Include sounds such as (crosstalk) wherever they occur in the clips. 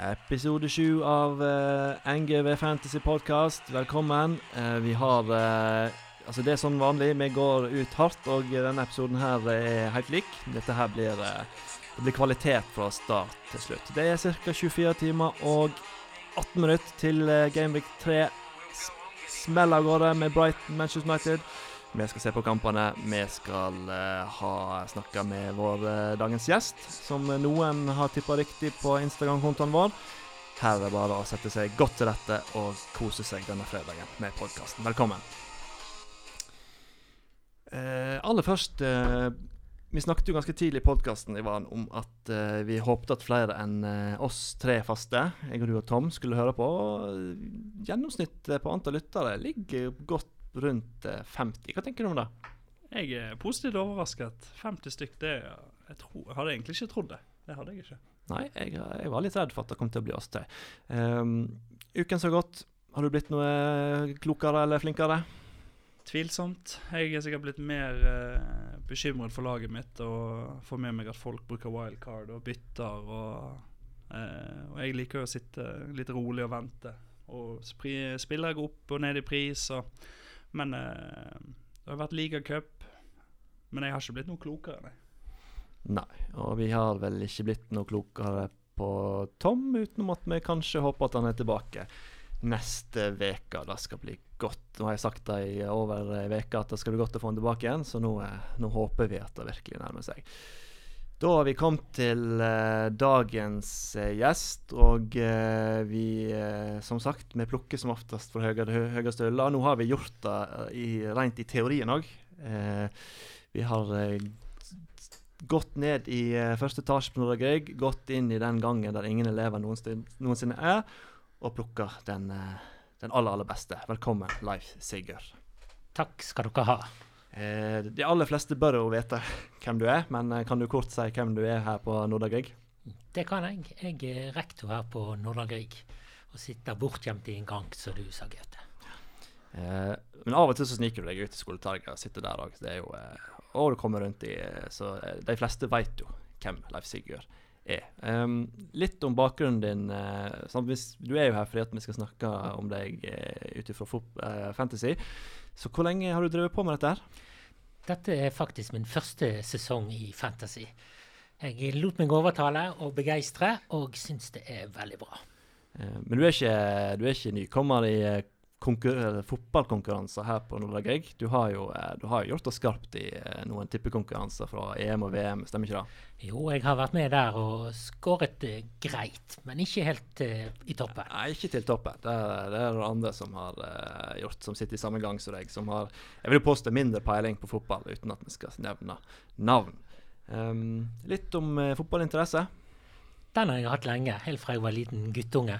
Episode sju av uh, NGV Fantasy Podcast. Velkommen. Uh, vi har uh, Altså, det er sånn vanlig. Vi går ut hardt, og denne episoden her er helt lik. Dette her blir Det blir kvalitet fra start til slutt. Det er ca. 24 timer og 18 minutter til Gameweek 3 smeller av gårde med Brighton Manchester United. Vi skal se på kampene. Vi skal uh, ha snakka med vår uh, dagens gjest, som noen har tippa riktig på Instagram-kontoen vår. Her er det bare å sette seg godt til rette og kose seg denne fredagen med podkasten. Velkommen. Uh, aller først Vi snakket jo ganske tidlig i podkasten om at vi håpte at flere enn oss tre faste, jeg og du og Tom, skulle høre på. Gjennomsnittet på antall lyttere ligger godt rundt 50. Eh, Hva tenker du om det? Jeg er positivt overrasket. 50 stykk, det jeg, tro, jeg hadde egentlig ikke trodd det. Det hadde jeg ikke. Nei, jeg, jeg, var litt redd for at det kom til å bli oss tre. Um, uken så godt. Har du blitt noe klokere eller flinkere? Tvilsomt. Jeg er sikkert blitt mer uh, bekymret for laget mitt og får med meg at folk bruker wildcard og bytter. Og, uh, og jeg liker å sitte litt rolig og vente. Og spri, spiller jeg opp og ned i pris. og men uh, det har vært ligacup. Men jeg har ikke blitt noe klokere, nei. Nei, og vi har vel ikke blitt noe klokere på Tom, utenom at vi kanskje håper at han er tilbake neste uke. Det skal bli godt. Nå har jeg sagt det i over ei uke at det skal bli godt å få han tilbake igjen, så nå, eh, nå håper vi at det virkelig nærmer seg. Da har vi kommet til uh, dagens uh, gjest, og uh, vi som sagt, vi plukker som oftest fra høyere, høyeste hylle. Nå har vi gjort det i, rent i teorien òg. vi har gått ned i første etasje på Nordre Grieg, gått inn i den gangen der ingen elever noensinne er, og plukka den, den, aller, aller beste. Velkommen, Leif Sigurd. Takk skal dere ha. Eh, de aller fleste bør jo vite hvem du er, men eh, kan du kort si hvem du er her på Nordahl Grieg? Det kan jeg. Jeg er rektor her på Nordahl Grieg og sitter bortgjemt i en gang, som du sa, Gaute. Eh, men av og til så sniker du deg ut i skoletorget og sitter der òg. Og du kommer rundt i Så de fleste vet jo hvem Leif Sigurd er. Um, litt om bakgrunnen din. Uh, hvis, du er jo her fordi at vi skal snakke om deg uh, ut ifra uh, fantasy. Så hvor lenge har du drevet på med dette her? Dette er faktisk min første sesong i Fantasy. Jeg lot meg overtale og begeistre, og syns det er veldig bra. Men du er ikke, du er ikke nykommer i fotballkonkurranser her på. Du har jo eh, du har gjort det skarpt i eh, noen tippekonkurranser fra EM og VM, stemmer ikke det? Jo, jeg har vært med der og skåret uh, greit, men ikke helt uh, i toppen. Nei, ikke til toppen. Det er det, er det andre som har uh, gjort, som sitter i samme gang som deg. Som har, jeg vil påstå, mindre peiling på fotball, uten at vi skal nevne navn. Um, litt om fotballinteresse. Den har jeg hatt lenge, helt fra jeg var liten guttunge.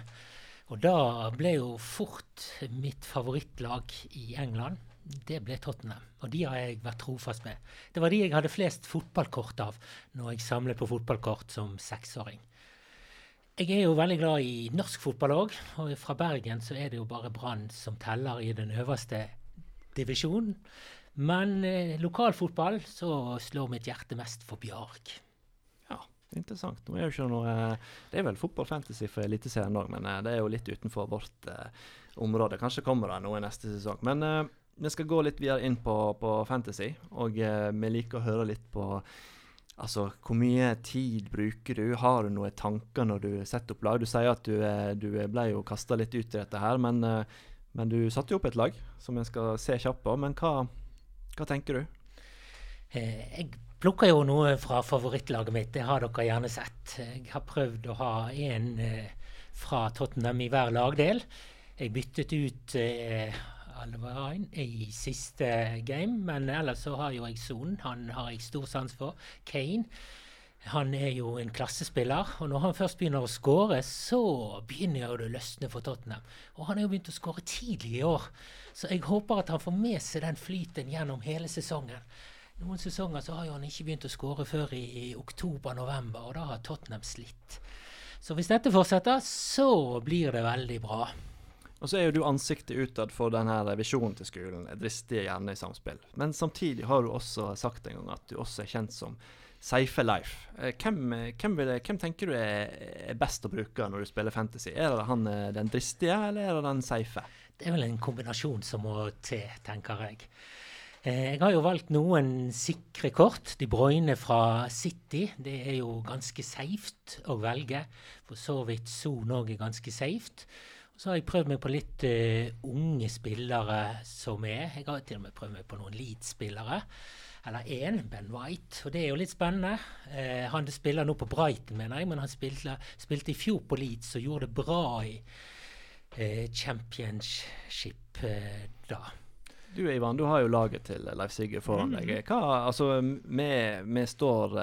Og da ble jo fort mitt favorittlag i England det ble Tottenham. Og de har jeg vært trofast med. Det var de jeg hadde flest fotballkort av når jeg samlet på fotballkort som seksåring. Jeg er jo veldig glad i norsk fotball òg, og fra Bergen så er det jo bare Brann som teller i den øverste divisjonen. Men eh, lokalfotball så slår mitt hjerte mest for Bjarg. Interessant. Nå er jo ikke noe, det er vel fotball-fantasy for Eliteserien òg, men eh, det er jo litt utenfor vårt eh, område. Kanskje kommer det noe neste sesong. Men eh, vi skal gå litt videre inn på, på fantasy, og eh, vi liker å høre litt på Altså, hvor mye tid bruker du? Har du noen tanker når du setter opp lag? Du sier at du, eh, du ble jo kasta litt ut i dette her, men, eh, men du satte jo opp et lag som vi skal se kjapt på. Men hva, hva tenker du? jeg plukker jo noe fra favorittlaget mitt. Det har dere gjerne sett. Jeg har prøvd å ha én eh, fra Tottenham i hver lagdel. Jeg byttet ut eh, Alvarine i siste game, men ellers så har jo jeg Son. Han har jeg stor sans for. Kane. Han er jo en klassespiller, og når han først begynner å skåre, så begynner jo det å løsne for Tottenham. Og han er jo begynt å skåre tidlig i år, så jeg håper at han får med seg den flyten gjennom hele sesongen. Noen sesonger så har jo han ikke begynt å skåre før i, i oktober-november, og da har Tottenham slitt. Så hvis dette fortsetter, så blir det veldig bra. Og så er jo du ansiktet utad for denne visjonen til skolen, dristige gjerne i samspill. Men samtidig har du også sagt en gang at du også er kjent som safe life. Eh, hvem, hvem, vil, hvem, tenker du er, best å bruke når du spiller Fantasy? Er det han eh, den dristige, eller er det den safe? Det er vel en kombinasjon som må til, tenker jeg. Eh, jeg har jo valgt noen sikre kort. De Bruyne fra City. Det er jo ganske safe å velge. For så vidt Son òg er ganske safe. Så har jeg prøvd meg på litt uh, unge spillere som er. Jeg har til og med prøvd meg på noen Leeds-spillere eller én, Ben White. Og det er jo litt spennende. Uh, han spiller nå på Brighton, mener jeg, men han spilte, spilte i fjor på Leeds og gjorde det bra i uh, championship da. Du Ivan, du har jo laget til Leif Sigurd foran mm. deg. Hva, altså, vi, vi står,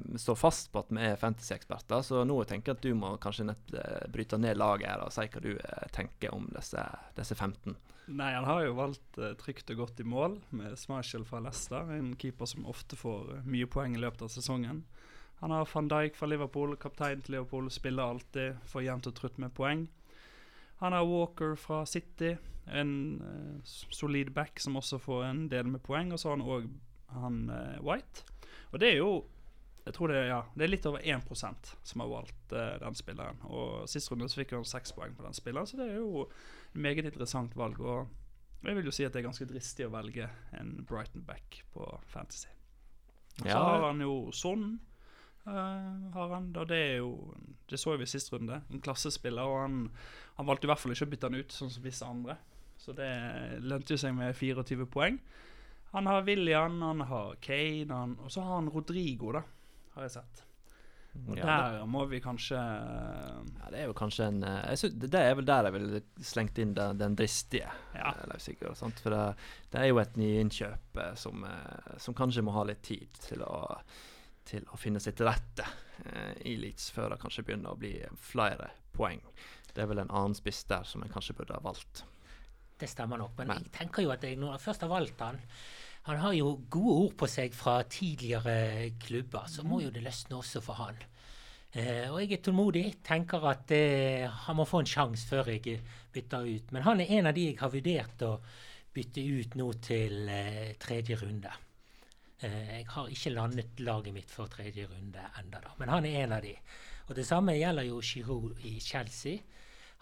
vi, står, fast på at vi er fantasy-eksperter, så nå tenker jeg at du må kanskje nett, eh, bryte ned laget her og si hva du eh, tenker om disse, disse 15. Nei, han har jo valgt uh, trygt og godt i mål med Schmeichel fra Leicester. En keeper som ofte får mye poeng i løpet av sesongen. Han har van Dijk fra Liverpool, kaptein til Liverpool, spiller alltid, får jevnt og trutt med poeng. Han har Walker fra City, en uh, solid back som også får en del med poeng. Og så har han òg han White. Og det er jo jeg tror det, ja, det er litt over 1% som har valgt den spilleren. Og Sist runde så fikk han seks poeng på den spilleren, så det er jo meget interessant valg. Og jeg vil jo si at det er ganske dristig å velge en Brighton back på Fantasy. Og så har han jo Son. Uh, har han, Og det er jo Det så vi i sist runde. En klassespiller. Og han, han, valgte i hvert fall ikke å bytte han ut, sånn som visse andre. Så det lønte seg med 24 poeng. Han har William, han har Kane, han, og så har han Rodrigo, da, har jeg sett. Og ja, der det, må vi kanskje ja, Det er jo kanskje en eh, synes, Det er vel der jeg ville slengt inn den, den dristige. Ja. Eh, Sigurd, for det, det, er jo et nyinnkjøp eh, som, som, kanskje må ha litt tid til å, til å finne seg til rette eh, i Leeds, før det kanskje begynner å bli flere poeng. Det er vel en annen spiss der som en kanskje burde ha valgt. Det stemmer nok, men, men. jeg tenker jo at jeg, når jeg først har valgt han han har jo gode ord på seg fra tidligere klubber, så må jo det løsne også for han. Eh, og jeg er tålmodig. Tenker at eh, han må få en sjanse før jeg bytter ut. Men han er en av de jeg har vurdert å bytte ut nå til eh, tredje runde. Eh, jeg har ikke landet laget mitt for tredje runde enda da, men han er en av de. Og Det samme gjelder jo Giroud i Chelsea.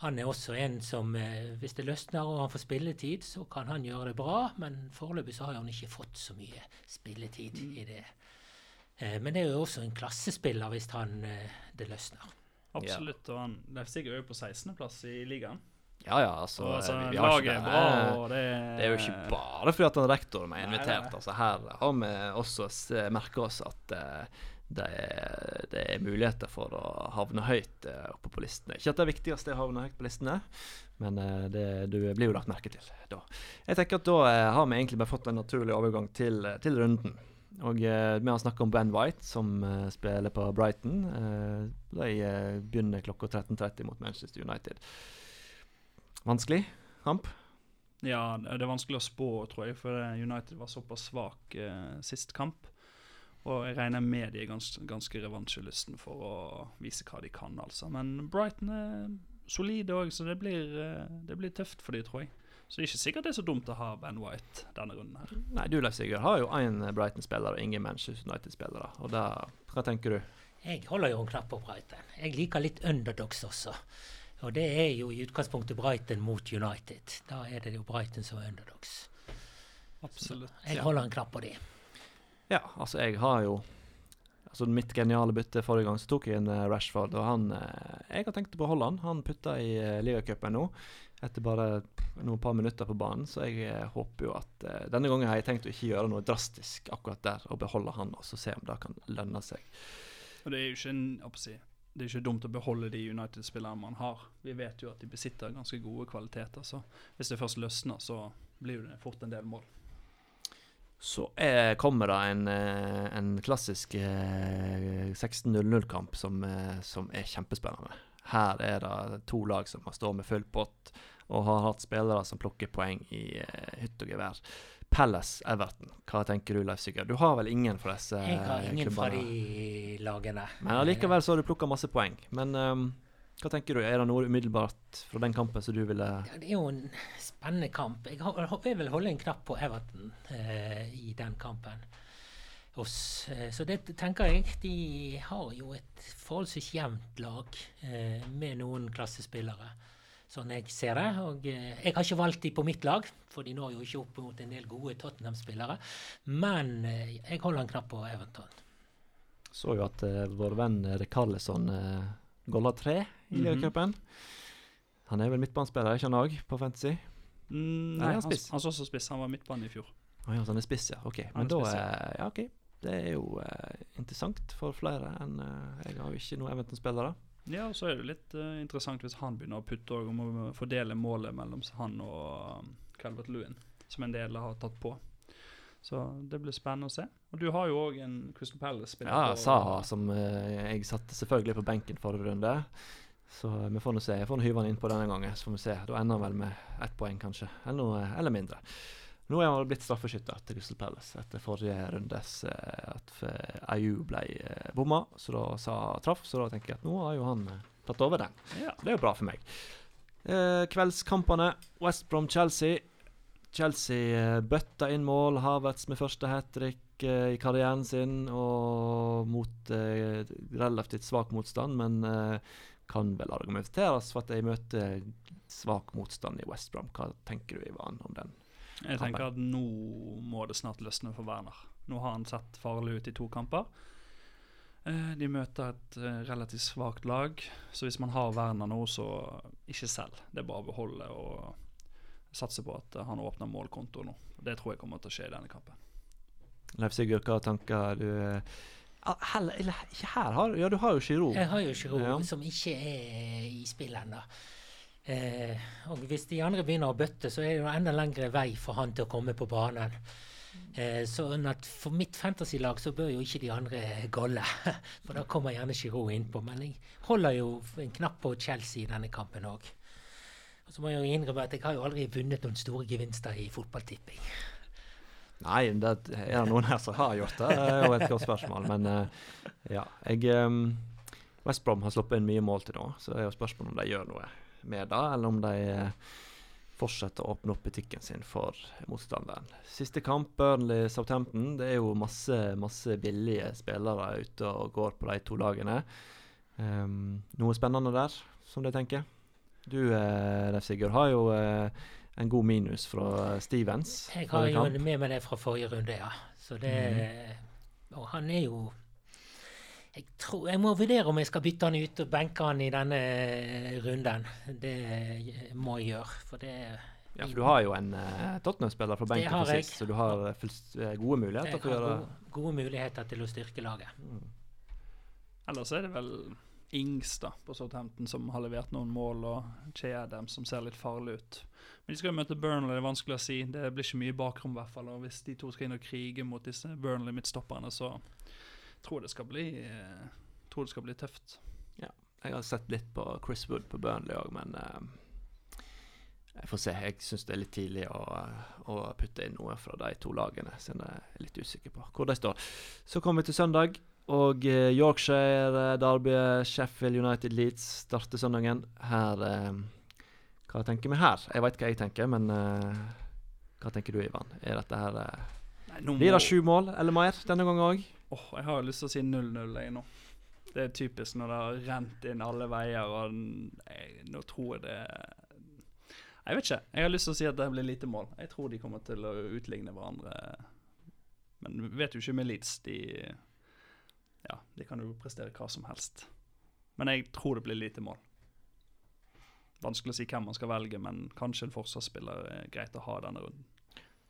Han er også en som, eh, hvis det løsner og han får spilletid, så kan han gjøre det bra. Men foreløpig så har han ikke fått så mye spilletid mm. i det. Eh, men det er jo også en klassespiller hvis han, det løsner. Absolutt. Og han Leipzig er jo på 16.-plass i ligaen. Ja, ja, altså, og, altså Laget er bra, og det Det er jo ikke bare fordi at han rektoren er invitert. Nei. Altså, her har vi også merka oss at uh, det er, det er, muligheter for å havne høyt uh, oppe på listene. Ikke at det er å havne høyt på listene, men uh, det, du blir jo lagt merke til da. Jeg tenker at da har vi egentlig bare fått en naturlig overgang til, til runden. Og Vi har snakka om Ben White, som spiller på Brighton. de begynner klokka 13.30 mot Manchester United. Vanskelig kamp? Ja, det er vanskelig å spå, tror jeg, for United var såpass svak sist kamp. Og jeg regner med de er gans, ganske revansjelysten for å vise hva de kan, altså. Men Brighton er solide òg, så det blir, eh, det blir, tøft for de, tror jeg. Så det er ikke sikkert det er så dumt å ha Ben White denne runden her. Nei, du Leif Sigurd har jo én Brighton-spiller og ingen Manchester United-spillere. Og da, hva tenker du? Jeg holder jo en knapp på Brighton. Jeg liker litt underdogs også. Og det er jo i utgangspunktet Brighton mot United. Da er det jo Brighton som er underdogs. Absolutt. Så jeg holder en knapp på det. Ja, altså jeg har jo Altså Mitt geniale bytte forrige gang så tok jeg en uh, Rashford, og han uh, Jeg har tenkt å beholde han. Han putta i uh, ligacupen nå etter bare noen par minutter på banen, så jeg uh, håper jo at Denne gangen har jeg tenkt å ikke gjøre noe drastisk akkurat der, og beholde han, og så se om det kan lønne seg. Og det er jo ikke en det er ikke dumt å beholde de United-spillerne man har. Vi vet jo at de besitter ganske gode kvaliteter, så hvis det først løsner, så blir det fort en del mål. Så er, kommer det en, eh, en klassisk eh, 16-0-0-kamp som, eh, som, er kjempespennende. Her er det to lag som har stått med full pott og har hatt spillere som plukker poeng i hytt og gevær. Palace Everton, hva tenker du, Leif Sigurd? Du har vel ingen fra disse klubbene? Jeg har ingen klubbene. fra de lagene. Men allikevel så har du plukka masse poeng. Men um, hva tenker du? Er det noe umiddelbart fra den kampen som du ville ja, Det er jo en spennende kamp. Jeg, håper jeg vil holde en knapp på Everton uh, i den kampen. oss. Eh, så det tenker jeg. De har jo et forholdsvis jevnt lag uh, med noen klassespillere, sånn jeg ser det. Og eh, jeg har ikke valgt de på mitt lag, for de når jo ikke opp mot en del gode Tottenham-spillere. Men eh, jeg holder en knapp på Everton. Så jo at uh, vår venn Rekarlesson uh, golla tre i mm -hmm. Han er vel midtbanespiller, ikke han òg, på Fantasy? Mm, Nei, han han, spiss. han så også spiss. Han var midtbane i fjor. Oh, ja, så han er spiss, ja. Ok. Han Men da uh, ja. OK. Det er jo uh, interessant for flere enn uh, Jeg har jo ikke noen Everton-spillere. Ja, og så er det litt uh, interessant hvis han begynner å putte og å fordele målet mellom han og um, Calvert Lewin, som en del har tatt på. Så det blir spennende å se. Og du har jo òg en Crystal Palace-spiller. Ja, Saha, som uh, jeg satte selvfølgelig på benken forrige runde. Så vi får nå se. Jeg får hyve han inn på denne gangen, så får vi se. Da ender han vel med ett poeng, kanskje. Eller, noe, eller mindre. Nå er han blitt straffeskytter til Crystal Palace etter forrige rundes eh, at eh, ble eh, bomma, så da sa traff. Så da tenker jeg at nå har jo han tatt over den. Ja. Det er jo bra for meg. Eh, kveldskampene. West Brom-Chelsea. Chelsea eh, bøtta inn mål. Havertz med første hat trick eh, i karrieren sin. Og mot relativt svak motstand, men kan vel argumenteres for at de møter svak motstand i West Brom. Hva tenker du, Ivan, om den? Jeg tenker at nå må det snart løsne for Werner. Nå har han sett farlig ut i to kamper. Eh, de møter et eh, relativt svakt lag, så hvis man har Werner nå, så ikke selv. Det er bare å beholde og satse på at han åpner målkonto nå. Det tror jeg kommer til å skje i denne kampen. Leif Sigurd, hva tanker du heller, eller, ikke her har Ja, du har jo Giroud. Jeg har jo Giroud, Ja. som ikke er i spill ennå. Eh, og hvis de andre begynner å bøtte, så er det jo enda lengre vei for han til å komme på banen. Eh, sånn at for mitt fantasy-lag så bør jo ikke de andre golle. (laughs) For da kommer gjerne Giroud innpå. Men jeg holder jo en knapp på Chelsea i denne kampen òg. Og så må jeg jo innrømme at jeg har jo aldri vunnet noen store gevinster i fotballtipping. Nei, det er det noen her som har gjort det. Det er jo et godt spørsmål. Men eh, ja. Jeg, ehm, West Brom har sluppet inn mye mål til nå, så det er jo spørsmålet om de gjør noe med det, eller om de eh, fortsetter å åpne opp butikken sin for motstanderen. Siste kamp, Burnley-Southampton. Det er jo masse, masse billige spillere ute og går på de to lagene. Um, noe spennende der, som de tenker? Du, eh, Sigurd, har jo eh, en god minus fra Stevens. Jeg har jo med meg det fra forrige runde, ja. Så det Og han er jo jeg, tror, jeg må vurdere om jeg skal bytte han ut og benke han i denne runden. Det må jeg gjøre, for det Ja, for du har jo en uh, Tottenham-spiller fra benken for sist, så du har eh, eh, gode muligheter til å gjøre det. gode muligheter til å styrke laget. Mm. Ellers er det vel Ings da, på Southampton som har levert noen mål, og Che Adams som ser litt farlig ut. Men de skal jo møte Burnley, det er vanskelig å si. Det blir ikke mye bakrom, i hvert fall. Og hvis de to skal inn og krige mot disse Burnley-midtstopperne, så tror det skal bli eh, tror det skal bli tøft. Jeg har sett litt på Chris Wood på Burnley òg, men uh, jeg får se. Jeg syns det er litt tidlig å, å putte inn noe fra de to lagene, siden jeg er litt usikker på hvor de står. Så kommer vi til søndag, og eh, Yorkshire, Derby, Sheffield United Leeds starter søndagen. Her uh, Hva tenker vi her? Jeg veit hva jeg tenker, men uh, hva tenker du, Ivan? Er dette her Nei, Blir det sju mål eller mer denne gangen òg? Åh, jeg har jo lyst til å si 0-0 jeg nå. Det er typisk når det har rent inn alle veier, og jeg, nå tror jeg det Jeg vet ikke. Jeg har lyst til å si at det blir lite mål. Jeg tror de kommer til å utligne hverandre. Men vet jo ikke med Leeds. De Ja, de kan jo prestere hva som helst. Men jeg tror det blir lite mål. Vanskelig å si hvem man skal velge, men kanskje en forsvarsspiller er greit å ha denne runden.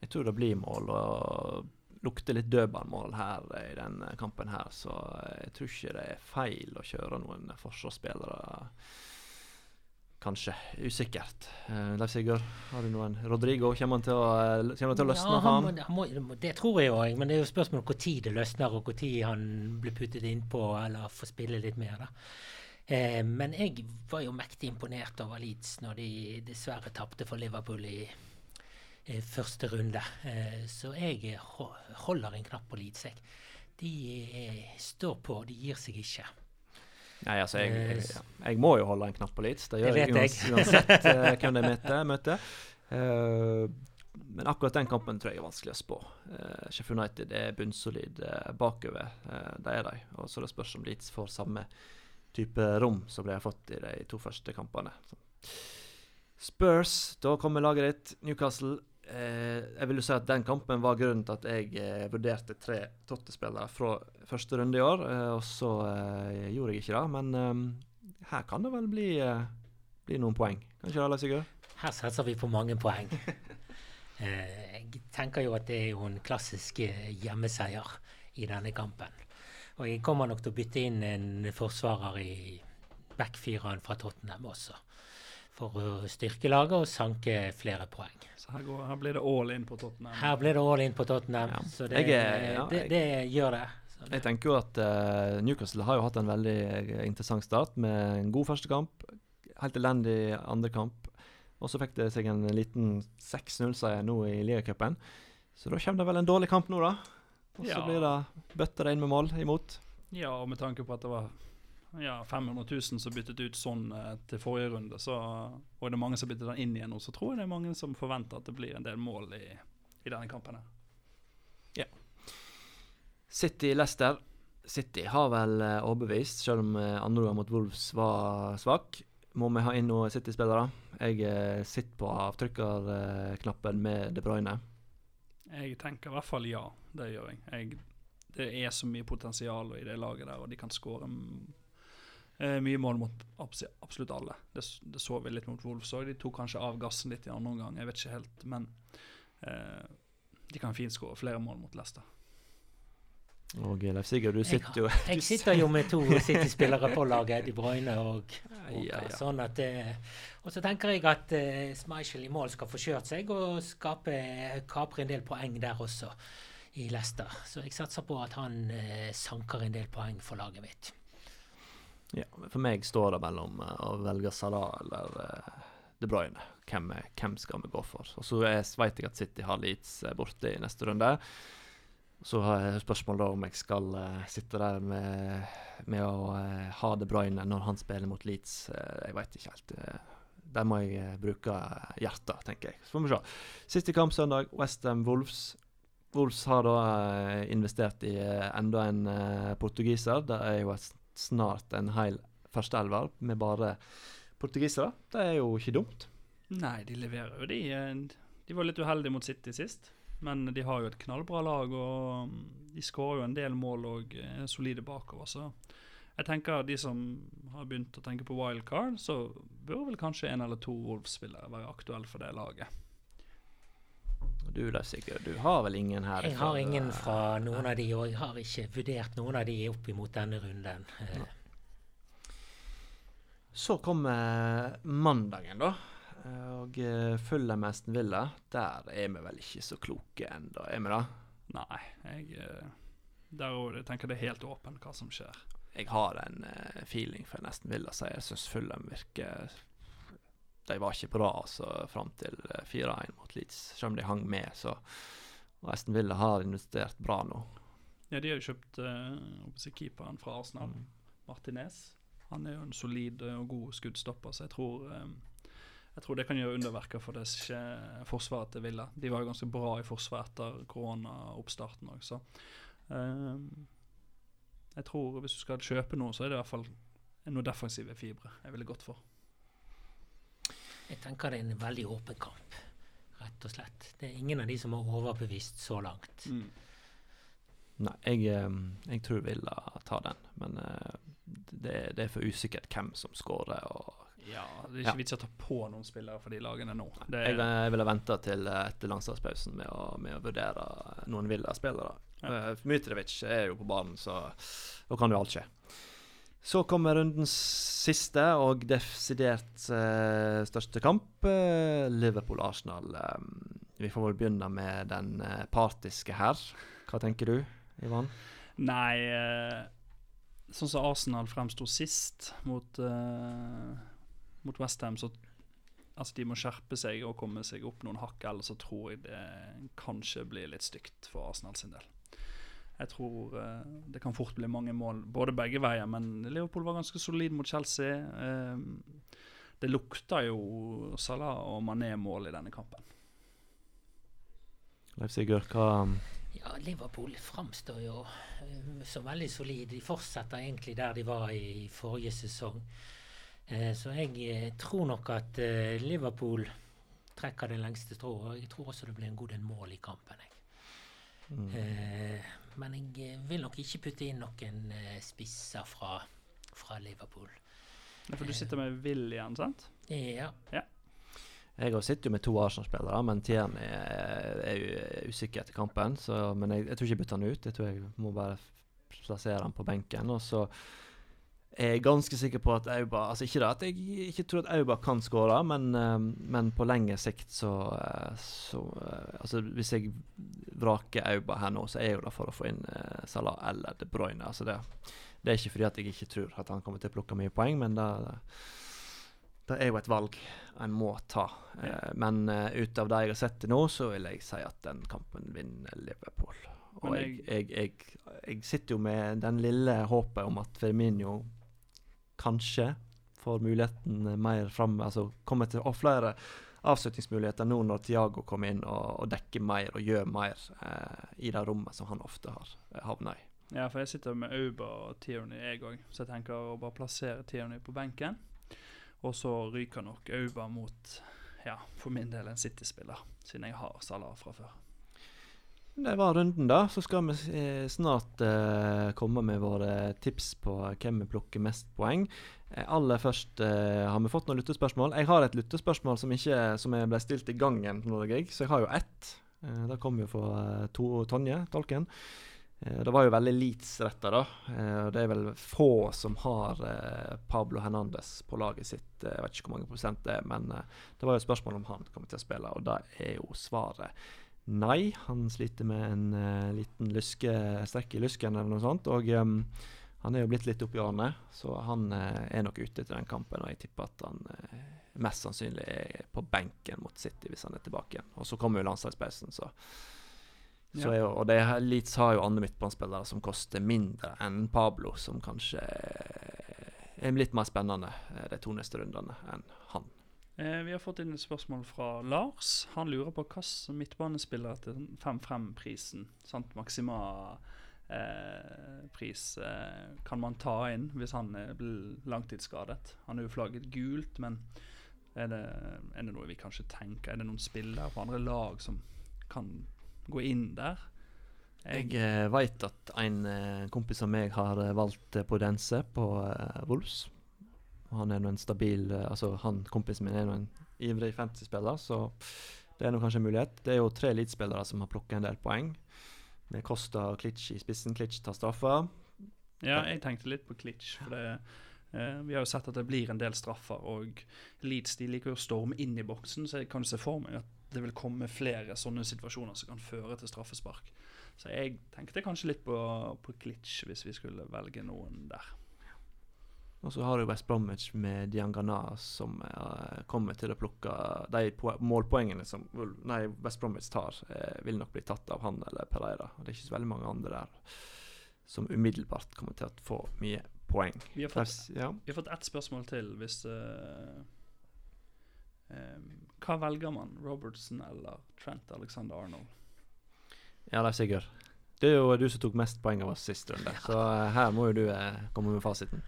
Jeg tror det blir mål, og lukter litt dødballmål her eh, i denne kampen her, så jeg tror ikke det er feil å kjøre noen forsvarsspillere. Kanskje. Usikkert. Uh, Leif Sigurd, har du noen Rodrigo, kommer han til å, eh, han til å løsne Ja, han må, han må, det tror jeg òg, men det er jo spørsmål om når det løsner, og når han blir puttet innpå eller får spille litt mer. da. Eh, men jeg var jo mektig imponert over Leeds når de dessverre tapte for Liverpool i eh, første runde. Eh, så jeg holder en knapp på Leeds. Jeg. De eh, står på, de gir seg ikke. Nei, altså, jeg, Eh, jeg, jeg må jo holde en knapp på Leeds. Det gjør Det jeg uansett (laughs) eh, hvem de møter. møter. Eh, men akkurat den kampen tror jeg er vanskelig å spå. Sheffield United er bunnsolid bakover. Det er de. Og så det spørs om Leeds får samme type rom som de har fått i de to første kampene. Spurs, da kommer laget ditt. Newcastle. Jeg vil jo si at Den kampen var grunnen til at jeg vurderte tre Totte-spillere fra første runde i år. og så gjorde jeg ikke det. Men her kan det vel bli, bli noen poeng. Kan ikke det, Sigurd? Her satser vi på mange poeng. (laughs) Eh, jeg tenker jo at det er jo en klassisk eh, hjemmeseier i denne kampen. Og jeg kommer nok til å bytte inn en forsvarer i backfireren fra Tottenham også. For å styrke laget og sanke flere poeng. Så her, går, her blir det all in på Tottenham? Her blir det all in på Tottenham. Ja. Så det, er, ja, det, det, gjør det. det. Jeg tenker jo at uh, Newcastle har jo hatt en veldig interessant start med en god første kamp. Helt elendig andre kamp. Og så fikk det seg en liten 6-0-seier nå i ligacupen. Så da kommer det vel en dårlig kamp nå, da. Og så ja. blir det bøtter inn med mål imot. Ja, og med tanke på at det var ja, 500 000 som byttet ut sånn eh, til forrige runde, så, og det er mange som byttet den inn igjen nå, så tror jeg det er mange som forventer at det blir en del mål i, i denne kampen. her. Ja. City-Lester. City har vel eh, overbevist, selv om eh, andre gang mot Wolves var svak. Må vi ha inn noen City-spillere? Jeg sitter på avtrykkerknappen med De Bruyne. Jeg tenker i hvert fall ja. Det gjør jeg. jeg det er så mye potensial i det laget der, og de kan skåre eh, mye mål mot absolutt alle. Det, det, så vi litt mot Wolves òg. De tok kanskje av gassen litt i andre omgang, jeg vet ikke helt. Men eh, de kan fint skåre flere mål mot Leicester. Og Leif Sigurd, du sitter jo Jeg, (laughs) jeg sitter jo med to City-spillere på laget, De Bruyne og, og ja, ja. sånn at eh, Og så tenker jeg at uh, Schmeichel i mål skal få kjørt seg og skape, kapre en del poeng der også, i Leicester. Så jeg satser på at han uh, sanker en del poeng for laget mitt. Ja, For meg står det mellom uh, å velge Salah eller uh, De Bruyne. Hvem, hvem, skal vi gå for? Og så vet jeg at City har Leeds borte i neste runde. Så har jeg spørsmål da om jeg skal sitte der med, med å ha De Bruyne når han spiller mot Leeds. Jeg veit ikke helt. der må jeg bruke hjertet, tenker jeg. Så får vi se. Siste kamp søndag, Westham Wolves. Wolves har da investert i enda en portugiser. Det er jo snart en hel førsteelver med bare portugisere. Det er jo ikke dumt. Nei, de leverer jo, de. De var litt uheldige mot City sist. Men de har jo et knallbra lag, og mm, de skårer jo en del mål og er solide bakover. Så jeg tenker de som har begynt å tenke på wildcard, så bør vel kanskje en eller to Wolves-spillere være aktuelle for det laget. Du da, Sigurd, du har vel ingen her? Jeg har ingen eh, fra noen av de, og jeg har ikke vurdert noen av de opp imot denne runden. Så kommer mandagen, da. Og følger mest Villa, der er vi vel ikke så kloke ennå, er vi da? Nei, jeg, der jeg tenker det er helt åpent hva som skjer. Jeg har en feeling for nesten ville, så jeg syns Fulham virker De var ikke bra altså, fram til 4-1 mot Leeds, selv om de hang med. så og Aston Villa har investert bra nå. Ja, de har jo kjøpt uh, keeperen fra Arsenal, mm. Martinez. Han er jo en solid og god skuddstopper, så jeg tror um, jeg tror det kan gjøre underverker for det forsvaret til Villa. De var jo ganske bra i forsvar etter koronaoppstarten òg, så um, Jeg tror hvis du skal kjøpe noe, så er det i hvert fall noe defensive fibre jeg ville gått for. Jeg tenker det er en veldig åpen kamp, rett og slett. Det er ingen av de som har overbevist så langt. Mm. Nei, jeg, ehm, jeg, tror Villa tar den, men uh, det, det, er for usikkert hvem som skårer. og ja, Det er ikke ja. vits i å ta på noen spillere for de lagene nå. Er, jeg, jeg ville venta til eh, etter landslagspausen med, med, å vurdere noen Villa-spillere. Ja. Uh, Mitrovic er jo på banen, så da kan jo alt skje. Så kommer rundens siste og desidert uh, største kamp. Uh, Liverpool-Arsenal. Um, vi får vel begynne med den uh, partiske her. Hva tenker du, Ivan? Nei Sånn som Arsenal fremsto sist mot mot Westham, så altså, de må skjerpe seg og komme seg opp noen hakk, ellers så tror jeg det kanskje blir litt stygt for Arsenal sin del. Jeg tror uh, det kan fort bli mange mål, både begge veier, men Liverpool var ganske solid mot Chelsea. Uh, det lukta jo Salah og Mané-mål i denne kampen. Leif Sigurd, hva Ja, Liverpool framstår jo uh, som veldig solid. De fortsetter egentlig der de var i forrige sesong. Eh, så jeg tror nok at Liverpool trekker det lengste strået. Og jeg tror også det blir en god del mål i kampen. Jeg. mm. Eh, men jeg eh, vil nok ikke putte inn noen eh, spisser fra, fra Liverpool. Ja, For du sitter med William, sant? Ja. Jeg også sitter jo med to Arsenal-spillere, men Tierney er, er jo usikker etter kampen. Så, men jeg, jeg tror ikke jeg bytter han ut. Jeg tror jeg må bare plassere han på benken. Og så er ganske sikker på at Auba Altså ikke da, at jeg ikke tror at Auba kan skåre, men, eh, men på lengre sikt så, eh, så eh, Altså hvis jeg vraker Auba her nå, så er jeg jo det for å få inn eh, Salah eller De Bruyne. Altså det, det er ikke fordi at jeg ikke tror at han kommer til å plukke mye poeng, men det, det, er jo et valg en må ta. Ja. men ut av det jeg har sett til nå, så vil jeg si at den kampen vinner Liverpool. Og jeg, jeg, jeg, jeg sitter jo med den lille håpet om at Firmino kanskje får muligheten eh, mer fram, altså kommer til å flere avslutningsmuligheter nå når Tiago kommer inn og, og dekker mer og gjør mer eh, i det rommet som han ofte har eh, havna i. Ja, for jeg sitter med Auba og Tierney, jeg òg. Så jeg tenker å bare plassere Tierney på benken. Og så ryker nok Auba mot, ja, for min del en City-spiller. Siden jeg har Salah fra før. Det var runden, da. Så skal vi eh, snart uh, komme med våre tips på hvem vi plukker mest poeng. Eh, aller først uh, har vi fått noen lyttespørsmål. Jeg har et lyttespørsmål som, ikke, som ble stilt i gangen, jeg, så jeg har jo ett. Uh, det kom jo fra to, Tonje, tolken. Det var jo veldig Leeds-retta, da. Det er vel få som har Pablo Hernandez på laget sitt. Jeg vet ikke hvor mange prosent det er, men det var jo et spørsmål om han kommer til å spille, og da er jo svaret Nei, han sliter med en uh, liten luske, strekk i lysken eller noe sånt. Og um, han er jo blitt litt oppi årene, så han uh, er nok ute til den kampen. Og jeg tipper at han uh, mest sannsynlig er på benken mot City hvis han er tilbake igjen. Og så kommer jo landslagspausen, så, så Ja. er jo, Og det, Leeds har jo andre midtbanespillere som koster mindre enn Pablo, som kanskje er litt mer spennende de to neste rundene enn han. Eh, vi har fått inn et spørsmål fra Lars. Han lurer på hvilken midtbanespiller til 5-5-prisen, sant, maksima eh, eh, kan man ta inn hvis han eh, blir langtidsskadet? Han er jo flagget gult, men er det, er det noe vi kanskje tenker? Er det noen spillere på andre lag som kan gå inn der? Jeg jeg veit at en eh, kompis av meg har eh, valgt eh, Podense på eh, Wolves. Han er en stabil eh, Altså han kompisen min er nå en ivrig fantasy-spiller, så det er kanskje en mulighet. Det er jo tre elitespillere som har plukket en del poeng. Med Costa og Klitsch i spissen. Klitsch tar straffer. Ja, jeg tenkte litt på Klitsch. For det, Uh, vi har jo sett at det blir en del straffer, og Leeds de liker å storme inn i boksen, så jeg kan se for meg at det vil komme flere sånne situasjoner som kan føre til straffespark. Så jeg tenkte kanskje litt på, på Klitsch hvis vi skulle velge noen der. Og så har du West Bromwich med Diangana som uh, kommer til å plukke de po målpoengene som nei, West Bromwich tar, uh, vil nok bli tatt av han eller Pereira. Og det er ikke så veldig mange andre der som umiddelbart kommer til å få mye poeng. Vi har fått, Pers- Ja. vi har fått ett spørsmål til hvis uh, um, Hva velger man? Robertson eller Trent Alexander Arnold? ja, Leif Sigurd. Det er jo du som tok mest poeng av oss sist runde, så her må jo du komme med fasiten.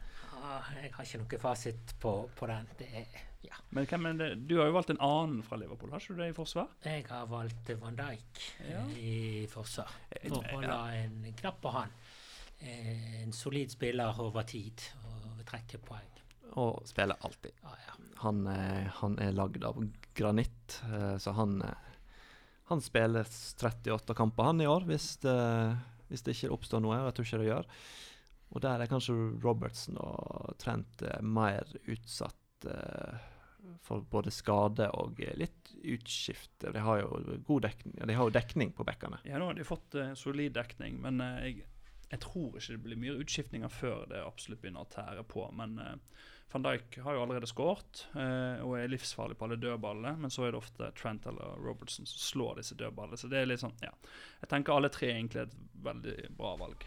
Jeg har ikke noe fasit på, på den. Det er, ja. Men hvem er det? Du har jo valgt en annen fra Liverpool, har ikke du det i forsvar? Jeg har valgt Van Dijk Ja. eh, i forsvar. Eh, For å ja. en knapp på han. Eh, en solid spiller over tid og trekker poeng. Og spiller alltid. Ah, ja. Han, eh, han er lagd av granitt, eh, så han eh, Han spiller 38 kamper han i år, hvis det, hvis det ikke oppstår noe. og Jeg tror ikke det gjør. Og der er kanskje Robertson og Trent eh, mer utsatt eh, for både skade og eh, litt utskifte. De har jo god dekning, de har jo dekning på bekkene. Ja, nå har de fått eh, solid dekning, men eh, jeg, jeg tror ikke det blir mye utskiftninger før det absolutt begynner å tære på. Men eh, van Dijk har jo allerede skåret og er livsfarlig på alle dødballene. Men så er det ofte Trent eller Robertson som slår disse dødballene. Så det er litt sånn, ja. Jeg tenker alle tre egentlig er et veldig bra valg.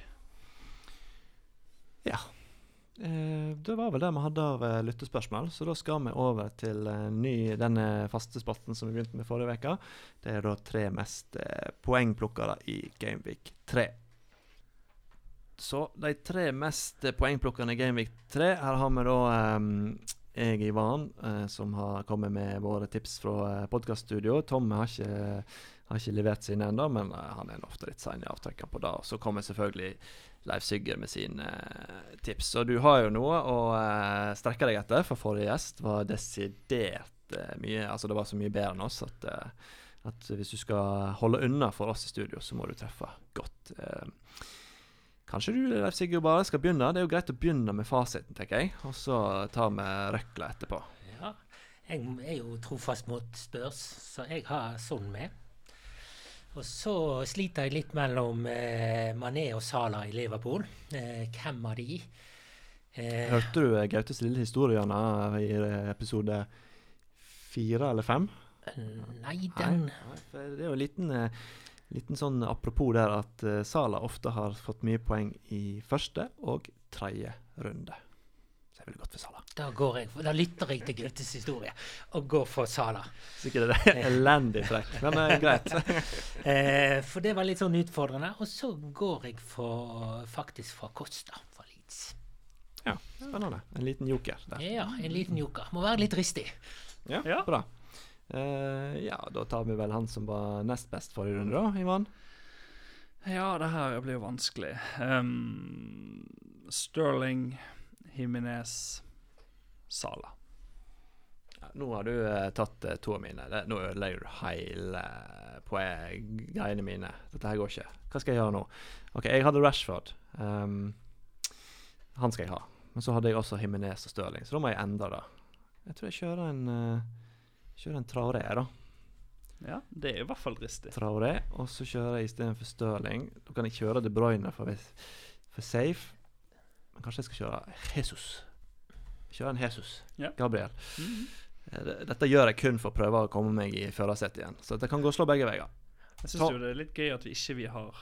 Eh, det var vel det vi hadde av eh, lyttespørsmål, så da skal vi over til eh, ny, denne faste spalten som vi begynte med forrige uke. Det er da tre mest poengplukkere i Gameweek 3. Så de tre mest poengplukkerne i Gameweek 3 Her har vi da eh, jeg, Ivan, som har kommet med våre tips fra podkaststudio. Tom har ikke, har ikke levert sine ennå, men han er ofte litt sein i avtrekkene på det. Så kommer selvfølgelig Leif Sigger med sine eh, tips. Og du har jo noe å eh, strekke deg etter, for forrige gjest var desidert eh, mye Altså det var så mye bedre enn oss at, at hvis du skal holde unna for oss i studio, så må du treffe godt. Kanskje du Leif Sigurd, bare skal begynne? Det er jo greit å begynne med fasiten, tenker jeg. Og så tar vi røkla etterpå. Ja, jeg er jo trofast mot spørs, så jeg har sånn med. Og så sliter jeg litt mellom eh, Mané og Sala i Liverpool. Eh, hvem av de? Eh, Hørte du eh, Gautes lille historie Janne, i eh, episode fire eller fem? nei, den Nei, det er jo en liten, eh, liten sånn apropos der at eh, Sala ofte har fått mye poeng i første og tredje runde. Så godt for Sala. Da, går jeg, da lytter jeg til Gautes historie og går for Sala. Sikkert det er elendig trekk, men eh, greit. (laughs) Eh, for det var litt sånn utfordrende. Og så går jeg for, faktisk for Costa fra Leeds. Ja, spennende. En liten joker der. Ja, en liten joker. Må være litt ristig. Ja, Ja. bra. Uh, ja, da tar vi vel han som var nest best forrige runde, da, Ivan. Ja, det her blir jo vanskelig. Um, Sterling, Jimenez, Sala. Ja, nå har du eh, tatt eh, to av mine. Det, nå ødelegger du hele poeng- greiene mine. Dette her går ikke. Hva skal jeg gjøre nå? Ok, jeg hadde Rashford. Um, han skal jeg ha. Men så hadde jeg også Himinez og Stirling, så da må jeg endre det. Jeg tror jeg kjører en uh, Kjører en Traoré, da. Ja, det er i hvert fall dristig. Traoré, og så kjører jeg istedenfor Stirling. Da kan jeg kjøre De Bruyne for, for safe. Men kanskje jeg skal kjøre Jesus. Kjøre en Jesus. Ja. Gabriel. Mm -hmm. Dette gjør jeg kun for å prøve å komme meg i førersetet igjen. Så det kan gå og slå begge veier. Jeg syns det er litt gøy at vi ikke vi har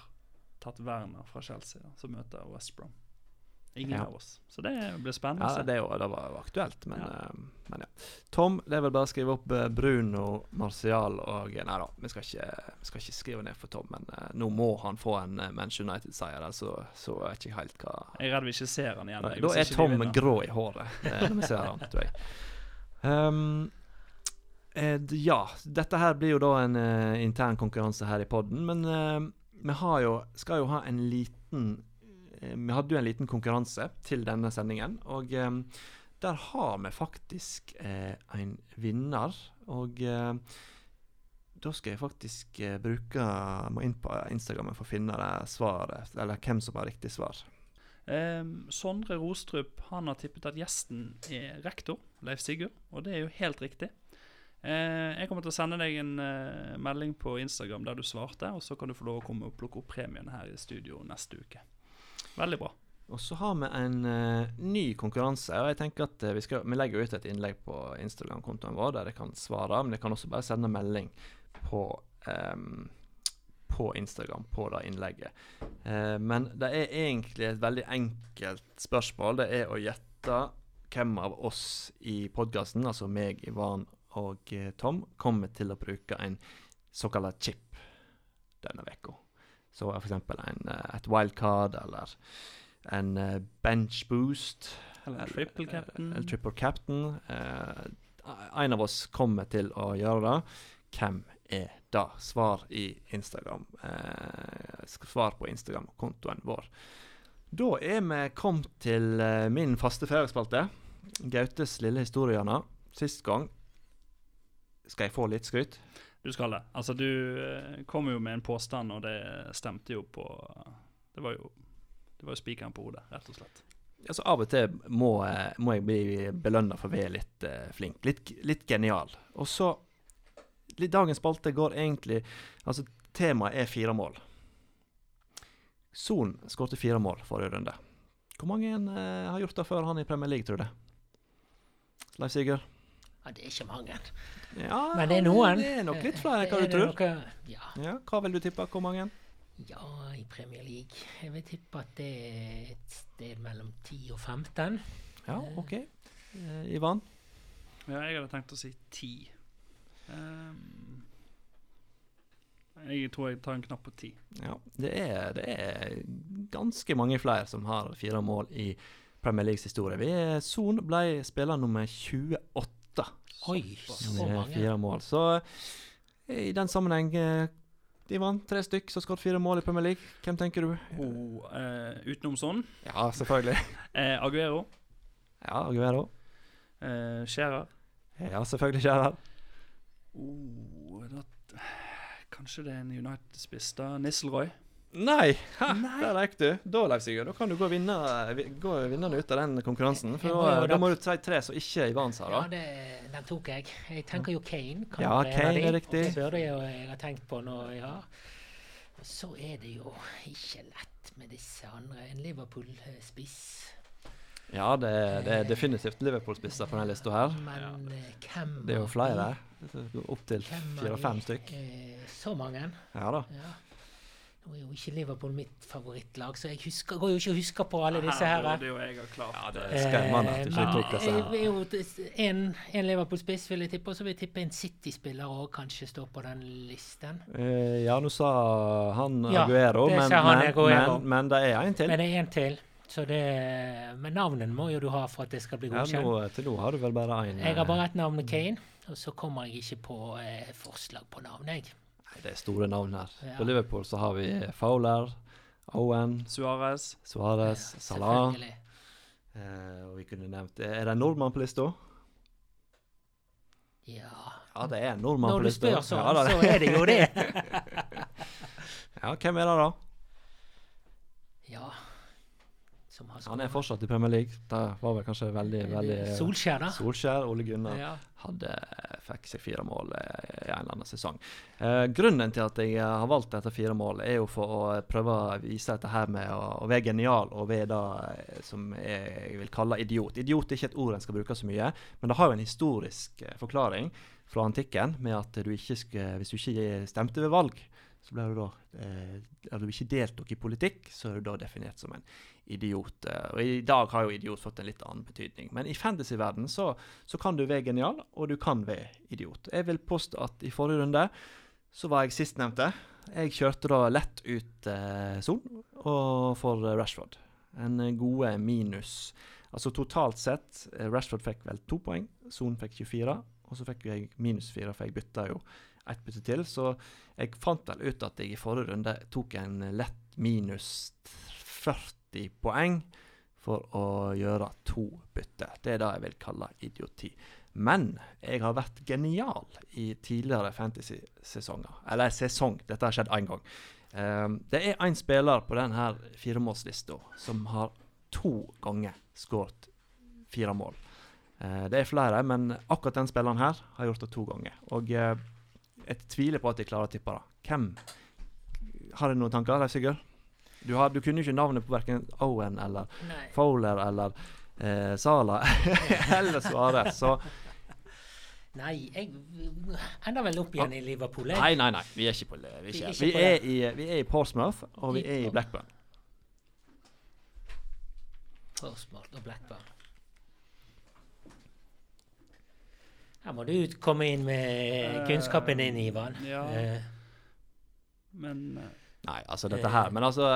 tatt Werner fra Chelsea, som møter West Brom. Ingen Ja. av oss. Så det blir spennende. Ja, det, det var jo aktuelt, men Ja. Uh, men ja. Tom, det er vel bare å skrive opp eh, Bruno, Martial og Nei da, vi skal ikke, vi skal ikke skrive ned for Tom, men uh, nå må han få en uh, Manchester United-seier, så, så er ikke helt hva Jeg er redd vi ikke ser han igjen. Nei, Da er Tom grå i håret eh, når vi ser han, tror jeg. Um, eh, ja, dette her blir jo da en eh, intern konkurranse her i podden, men eh, vi har jo, skal jo ha en liten eh, Vi hadde jo en liten konkurranse til denne sendingen, og eh, der har vi faktisk eh, en vinner. Og eh, da skal jeg faktisk bruke Må inn på Instagrammen for å finne svaret, eller hvem som har riktig svar. Eh, Sondre Rostrup han har tippet at gjesten er rektor, Leif Sigurd, og det er jo helt riktig. Eh, jeg kommer til å sende deg en eh, melding på Instagram der du svarte, og så kan du få lov å komme og plukke opp premien her i studio neste uke. Veldig bra. Og så har vi en uh, ny konkurranse. og jeg tenker at uh, Vi, skal, vi legger ut et innlegg på Instagram-kontoen vår der dere kan svare. Men dere kan også bare sende melding på, um, på Instagram på det innlegget. Uh, men det er egentlig et veldig enkelt spørsmål. Det er å gjette hvem av oss i podkasten, altså meg, Ivan og Tom, kommer til å bruke en såkalt chip denne uka. Så eksempel eh, et wildcard eller en eh, bench boost. Eller triple captain. Eller triple captain. Eh, en av oss kommer til å gjøre det. Hvem er det? Svar i Instagram. Eh, svar på Instagram-kontoen vår. Da er vi kommet til eh, min faste feriespalte. Gautes lille historie, Janna. Sist gang Skal jeg få litt skryt? Du skal det. Altså, du eh, kom jo med en påstand, og det stemte jo på Det var jo jo spikeren på hodet, rett og slett. Altså, av og til må, eh, må jeg bli belønna for å være litt uh, flink. Litt, litt genial. Og så Dagens spalte går egentlig Altså, temaet er fire mål. Son skåret fire mål forrige runde. Hvor mange eh, har gjort det før han i Premier League, tror du? Leif Sigurd? Ja, det er ikke mange. Ja, Men det er noen. Det er nok litt flere enn hva du tror. noe- Ja. Ja, Hva vil du tippe? Hvor mange? Ja, i Premier League. Jeg vil tippe at det er et sted mellom 10 og 15. Ja, OK. Eh, Ivan? Ja, jeg hadde tenkt å si ti. Ehm, jeg tror jeg tar en knapp på 10. Ja, det er, det er ganske mange flere som har fire mål i Premier Leagues historie. Vi Son ble spiller nummer 28 Oi, så mange. fire mål. Så eh, i den sammenheng De Ivan, tre stykk som skåret fire mål i Premier League. Hvem tenker du? Oh, eh, utenom sånn Ja, selvfølgelig. (laughs) eh, Aguero, Ja, Aguero. eh, Skjærer. Ja, selvfølgelig Skjærer. oh, Kanskje det er en United-spiss, da. Nisselroy. Nei! Ha, Der gikk du. Da, Leif Sigurd, da kan du gå, vinne, gå vinnende ut av den konkurransen. For da, må da da- må du si tre som ikke Ivan sa, Ja, da. det, den tok jeg. Jeg tenker jo Kane. kan Ja, Kane er riktig. Før det jeg, jeg har tenkt på nå, ja. Og så er det jo ikke lett med disse andre. En Liverpool-spiss. Ja, det, det er definitivt Liverpool-spisser på denne lista her. Men eh, hvem Det er jo flere. Opptil fire-fem stykk. er Så mange. Ja da. Ja. Nå er jo ikke Liverpool mitt favorittlag, så jeg husker, går jo ikke å huske på alle disse Her Det er jo jeg ha klart. Ja, det er skremmende at du ikke tok disse her. en, en Liverpool-spiss vil jeg tippe, og så vil jeg tippe en City-spiller òg kanskje står på den listen. Eh, ja, nå sa han Aguero, ja, men, han men, Aguero. men, men det er en til. Men det er en til. Så det, men navnet må jo du ha for at det skal bli Ja, godkjent. nå, til nå har du vel bare én. Jeg har bare et navn Kane, og så kommer jeg ikke på eh, forslag på navn, jeg. Det er store navn her. Ja. På Liverpool så har vi Fowler, Owen, Suárez. Suárez, Ja, Salah. Eh, og vi kunne nevnt Er det en nordmann på lista? Ja. Ja, det er en nordmann Når på du spør sånn, ja, da, så er det jo det. (laughs) ja, hvem er det, da? Ja. Som har Han er fortsatt i Premier League. Det var vel kanskje veldig, veldig Solskjær, da. Solskjær, Ole Gunnar. Ja. hadde, fikk seg fire mål eh, i en eller annen sesong. Eh, grunnen til at jeg har valgt dette fire mål, er jo for å prøve å vise dette her med å, å være genial og være det eh, som jeg vil kalle idiot. Idiot er ikke et ord en skal bruke så mye, men det har jo en historisk eh, forklaring fra antikken med at du ikke skulle, hvis du ikke stemte ved valg, så ble du da eh, du ikke deltok i politikk, så er du da definert som en idiot. Eh, Og I dag har jo idiot fått en litt annen betydning. Men i fantasyverdenen så, så kan du være genial, og du kan være idiot. Jeg vil påstå at i forrige runde så var jeg sistnevnte. Jeg kjørte da lett ut eh, Son og for eh, Rashford. En eh, gode minus. Altså totalt sett, Rashford fikk vel to poeng, Son fikk 24, og så fikk jeg minus 4, for jeg bytta jo ett bytte til. Så jeg fant vel ut at jeg i forrige runde tok en lett minus 40 poeng for å gjøre to bytter. Det er det jeg vil kalle idioti. Men jeg har vært genial i tidligere fantasy-sesonger. Eller sesong, dette har skjedd én gang. Um, det er én spiller på denne firemålslista som har to ganger skåret fire mål. Uh, det er flere, men akkurat den spilleren her har gjort det to ganger. Og uh, jeg tviler på at de klarer å tippe det. Hvem Har du noen tanker, Leif Sigurd? Du, har, du kunne jo ikke navnet på verken Owen eller Nei. Fowler eller eh, Sala (laughs) eller Suárez. Så Nei, jeg ender vel opp igjen i Liverpool. Jeg. nei, nei, nei. Vi er ikke på. Vi er, ikke. ikke Vi i, vi er i Portsmouth, og vi er i Blackburn. Portsmouth og Blackburn. Her må du komme inn med kunnskapen din, Ivan. ja. Eh, Men eh, Nei, altså dette her Men altså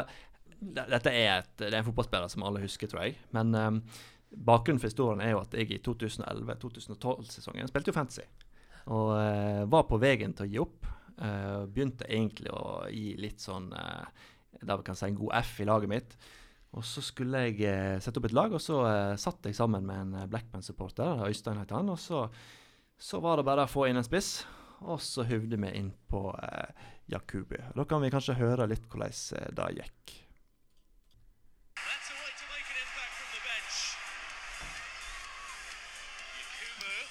Dette er, et, det er en fotballspiller som alle husker, tror jeg. Men um, bakgrunnen for historien er jo at jeg i 2011-2012-sesongen spilte jo fantasy. Og uh, var på veien til å gi opp. Uh, begynte egentlig å gi litt sånn uh, der vi kan si en god F i laget mitt. Og så skulle jeg eh, sette opp et lag, og så eh, satt jeg sammen med en eh, Blackburn-supporter. Øystein het han. Og så, så var det bare å få inn en spiss, og så hyvde vi inn på eh, Jakubu. Da kan vi kanskje høre litt hvordan eh, det gikk.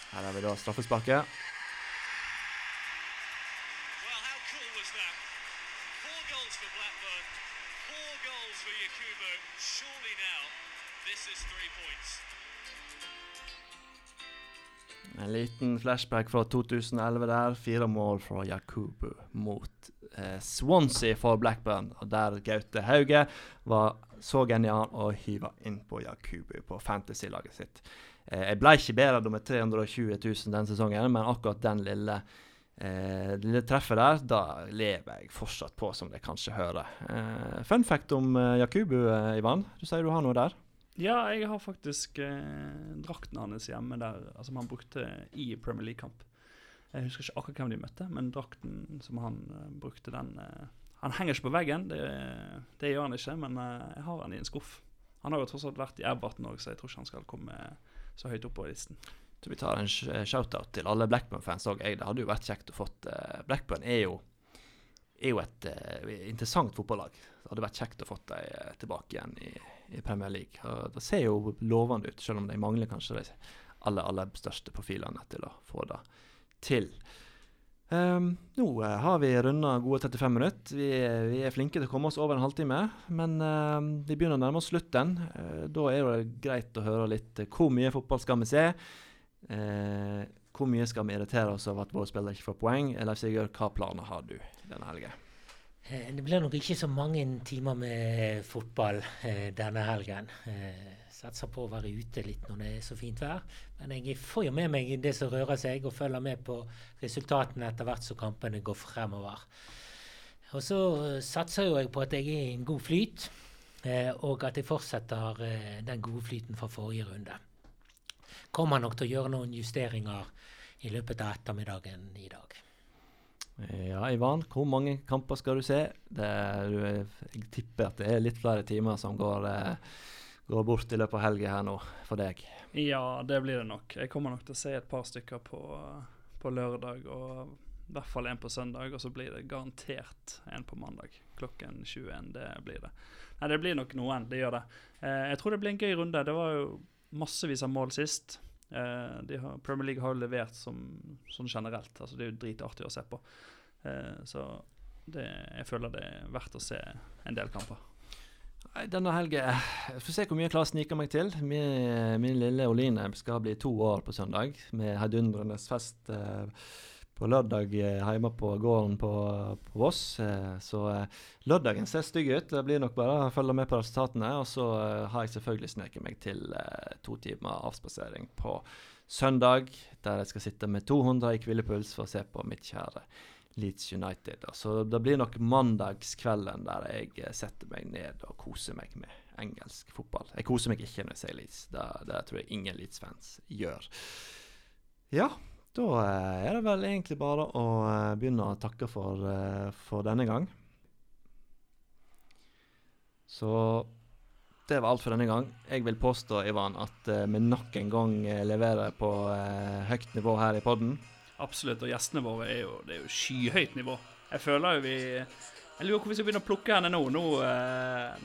Her har vi da straffesparket. Liten flashback fra 2011 der. Fire mål fra Jakubu mot eh, Swansea for Blackburn. Og der Gaute Hauge var så genial og hyva inn på Jakubu på fantasy-laget sitt. Eh, jeg ble ikke bedre med 320 000 den sesongen, men akkurat den lille Eh, lille treffet der, da lever jeg fortsatt på, som det kanskje hører. Eh, fun fact om eh, Jakubu, eh, Ivan. Du sier du har noe der? Ja, jeg har faktisk eh, drakten hans hjemme der, altså han brukte i Premier League-kamp. Jeg husker ikke akkurat hvem de møtte, men drakten som han eh, brukte, den eh, Han henger ikke på veggen, det, det gjør han ikke, men eh, jeg har han i en skuff. Han har jo tross alt vært i Everton òg, så jeg tror ikke han skal komme så høyt opp på listen. Så vi tar en sh- shout-out til alle Blackburn-fans òg. Det hadde jo vært kjekt å fått eh, Blackburn er jo, er jo et eh, interessant fotballag. Det hadde vært kjekt å få dem eh, tilbake igjen i, i Premier League. Og det ser jo lovende ut, selv om de mangler kanskje de aller, aller største profilene til å få det til. Um, nå eh, har vi runda gode 35 minutter. Vi, vi er flinke til å komme oss over en halvtime. Men uh, vi begynner å nærme oss slutten. Uh, da er det greit å høre litt uh, hvor mye fotball skal vi se. Hvor mye skal vi irritere oss over at våre spillere ikke får poeng? Eller Sigurd, hva planer har du denne helga? Eh, Det blir nok ikke så mange timer med fotball eh, denne helgen. Eh, satser på å være ute litt når det er så fint vær. Men jeg får jo med meg det som rører seg, og følger med på resultatene etter hvert som kampene går fremover. Og så eh, satser jo jeg på at jeg er i en god flyt, eh, og at jeg fortsetter eh, den gode flyten fra forrige runde. Kommer nok til å gjøre noen justeringer i løpet av ettermiddagen i dag. Eh, Ja, Ivan, hvor mange kamper skal du se? Det, er- du, jeg tipper at det er litt flere timer som går, eh, går bort i løpet av helga her nå, for deg. Ja, det blir det nok. Jeg kommer nok til å se et par stykker på, på lørdag, og i hvert fall en på søndag. Og så blir det garantert en på mandag klokken 21. Det blir det. Nei, det blir nok noen. Det gjør det. Eh, jeg tror det blir en gøy runde. Det var jo massevis av mål sist. Eh, har, Premier League har jo levert som, sånn generelt. Altså, det er jo dritartig å se på. Eh, så det, jeg føler det er verdt å se en del kamper. Denne helgen Jeg får se hvor mye jeg klarer å snike meg til. Min, min lille Oline skal bli to år på søndag, med heidundrende fest eh, på lørdag eh, hjemme på gården på, på Voss. Eh, så eh, lørdagen ser stygg ut. Det blir nok bare å følge med på resultatene. Og så har jeg selvfølgelig sneket meg til to timer avspasering på søndag, der jeg skal sitte med 200 i hvilepuls for å se på mitt kjære Leeds United. Så det blir nok mandagskvelden der jeg setter meg ned og koser meg med engelsk fotball. Jeg koser meg ikke når jeg sier Leeds. Det, det tror jeg ingen Leeds-fans gjør. Ja, da eh, er det vel egentlig bare å eh, begynne å takke for, eh, for denne gang. Så det var alt for denne gang. Jeg vil påstå, Ivan, at vi nok en gang leverer på høyt nivå her i podden. Absolutt, og gjestene våre er jo, det er jo skyhøyt nivå. Jeg føler jo vi Jeg lurer på hvor vi skal begynne å plukke henne nå. Nå,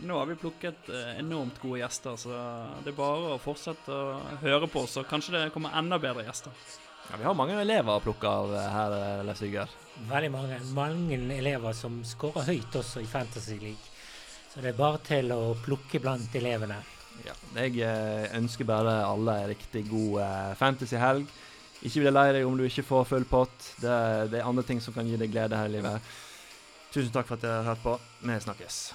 nå har vi plukket enormt gode gjester, så det er bare å fortsette å høre på og kanskje det kommer enda bedre gjester. Ja, Vi har mange elever å plukke av eh, her, eh, Leif Sigurd. Veldig mange, mange elever som skårer høyt også i Fantasy League. Så det er bare til å plukke blant elevene. Ja, jeg eh, ønsker bare alle en riktig god fantasyhelg. fantasy-helg. Ikke bli lei deg om du ikke får full pott. Det, det er andre ting som kan gi deg glede her i livet. Tusen takk for at dere har hørt på. Vi snakkes.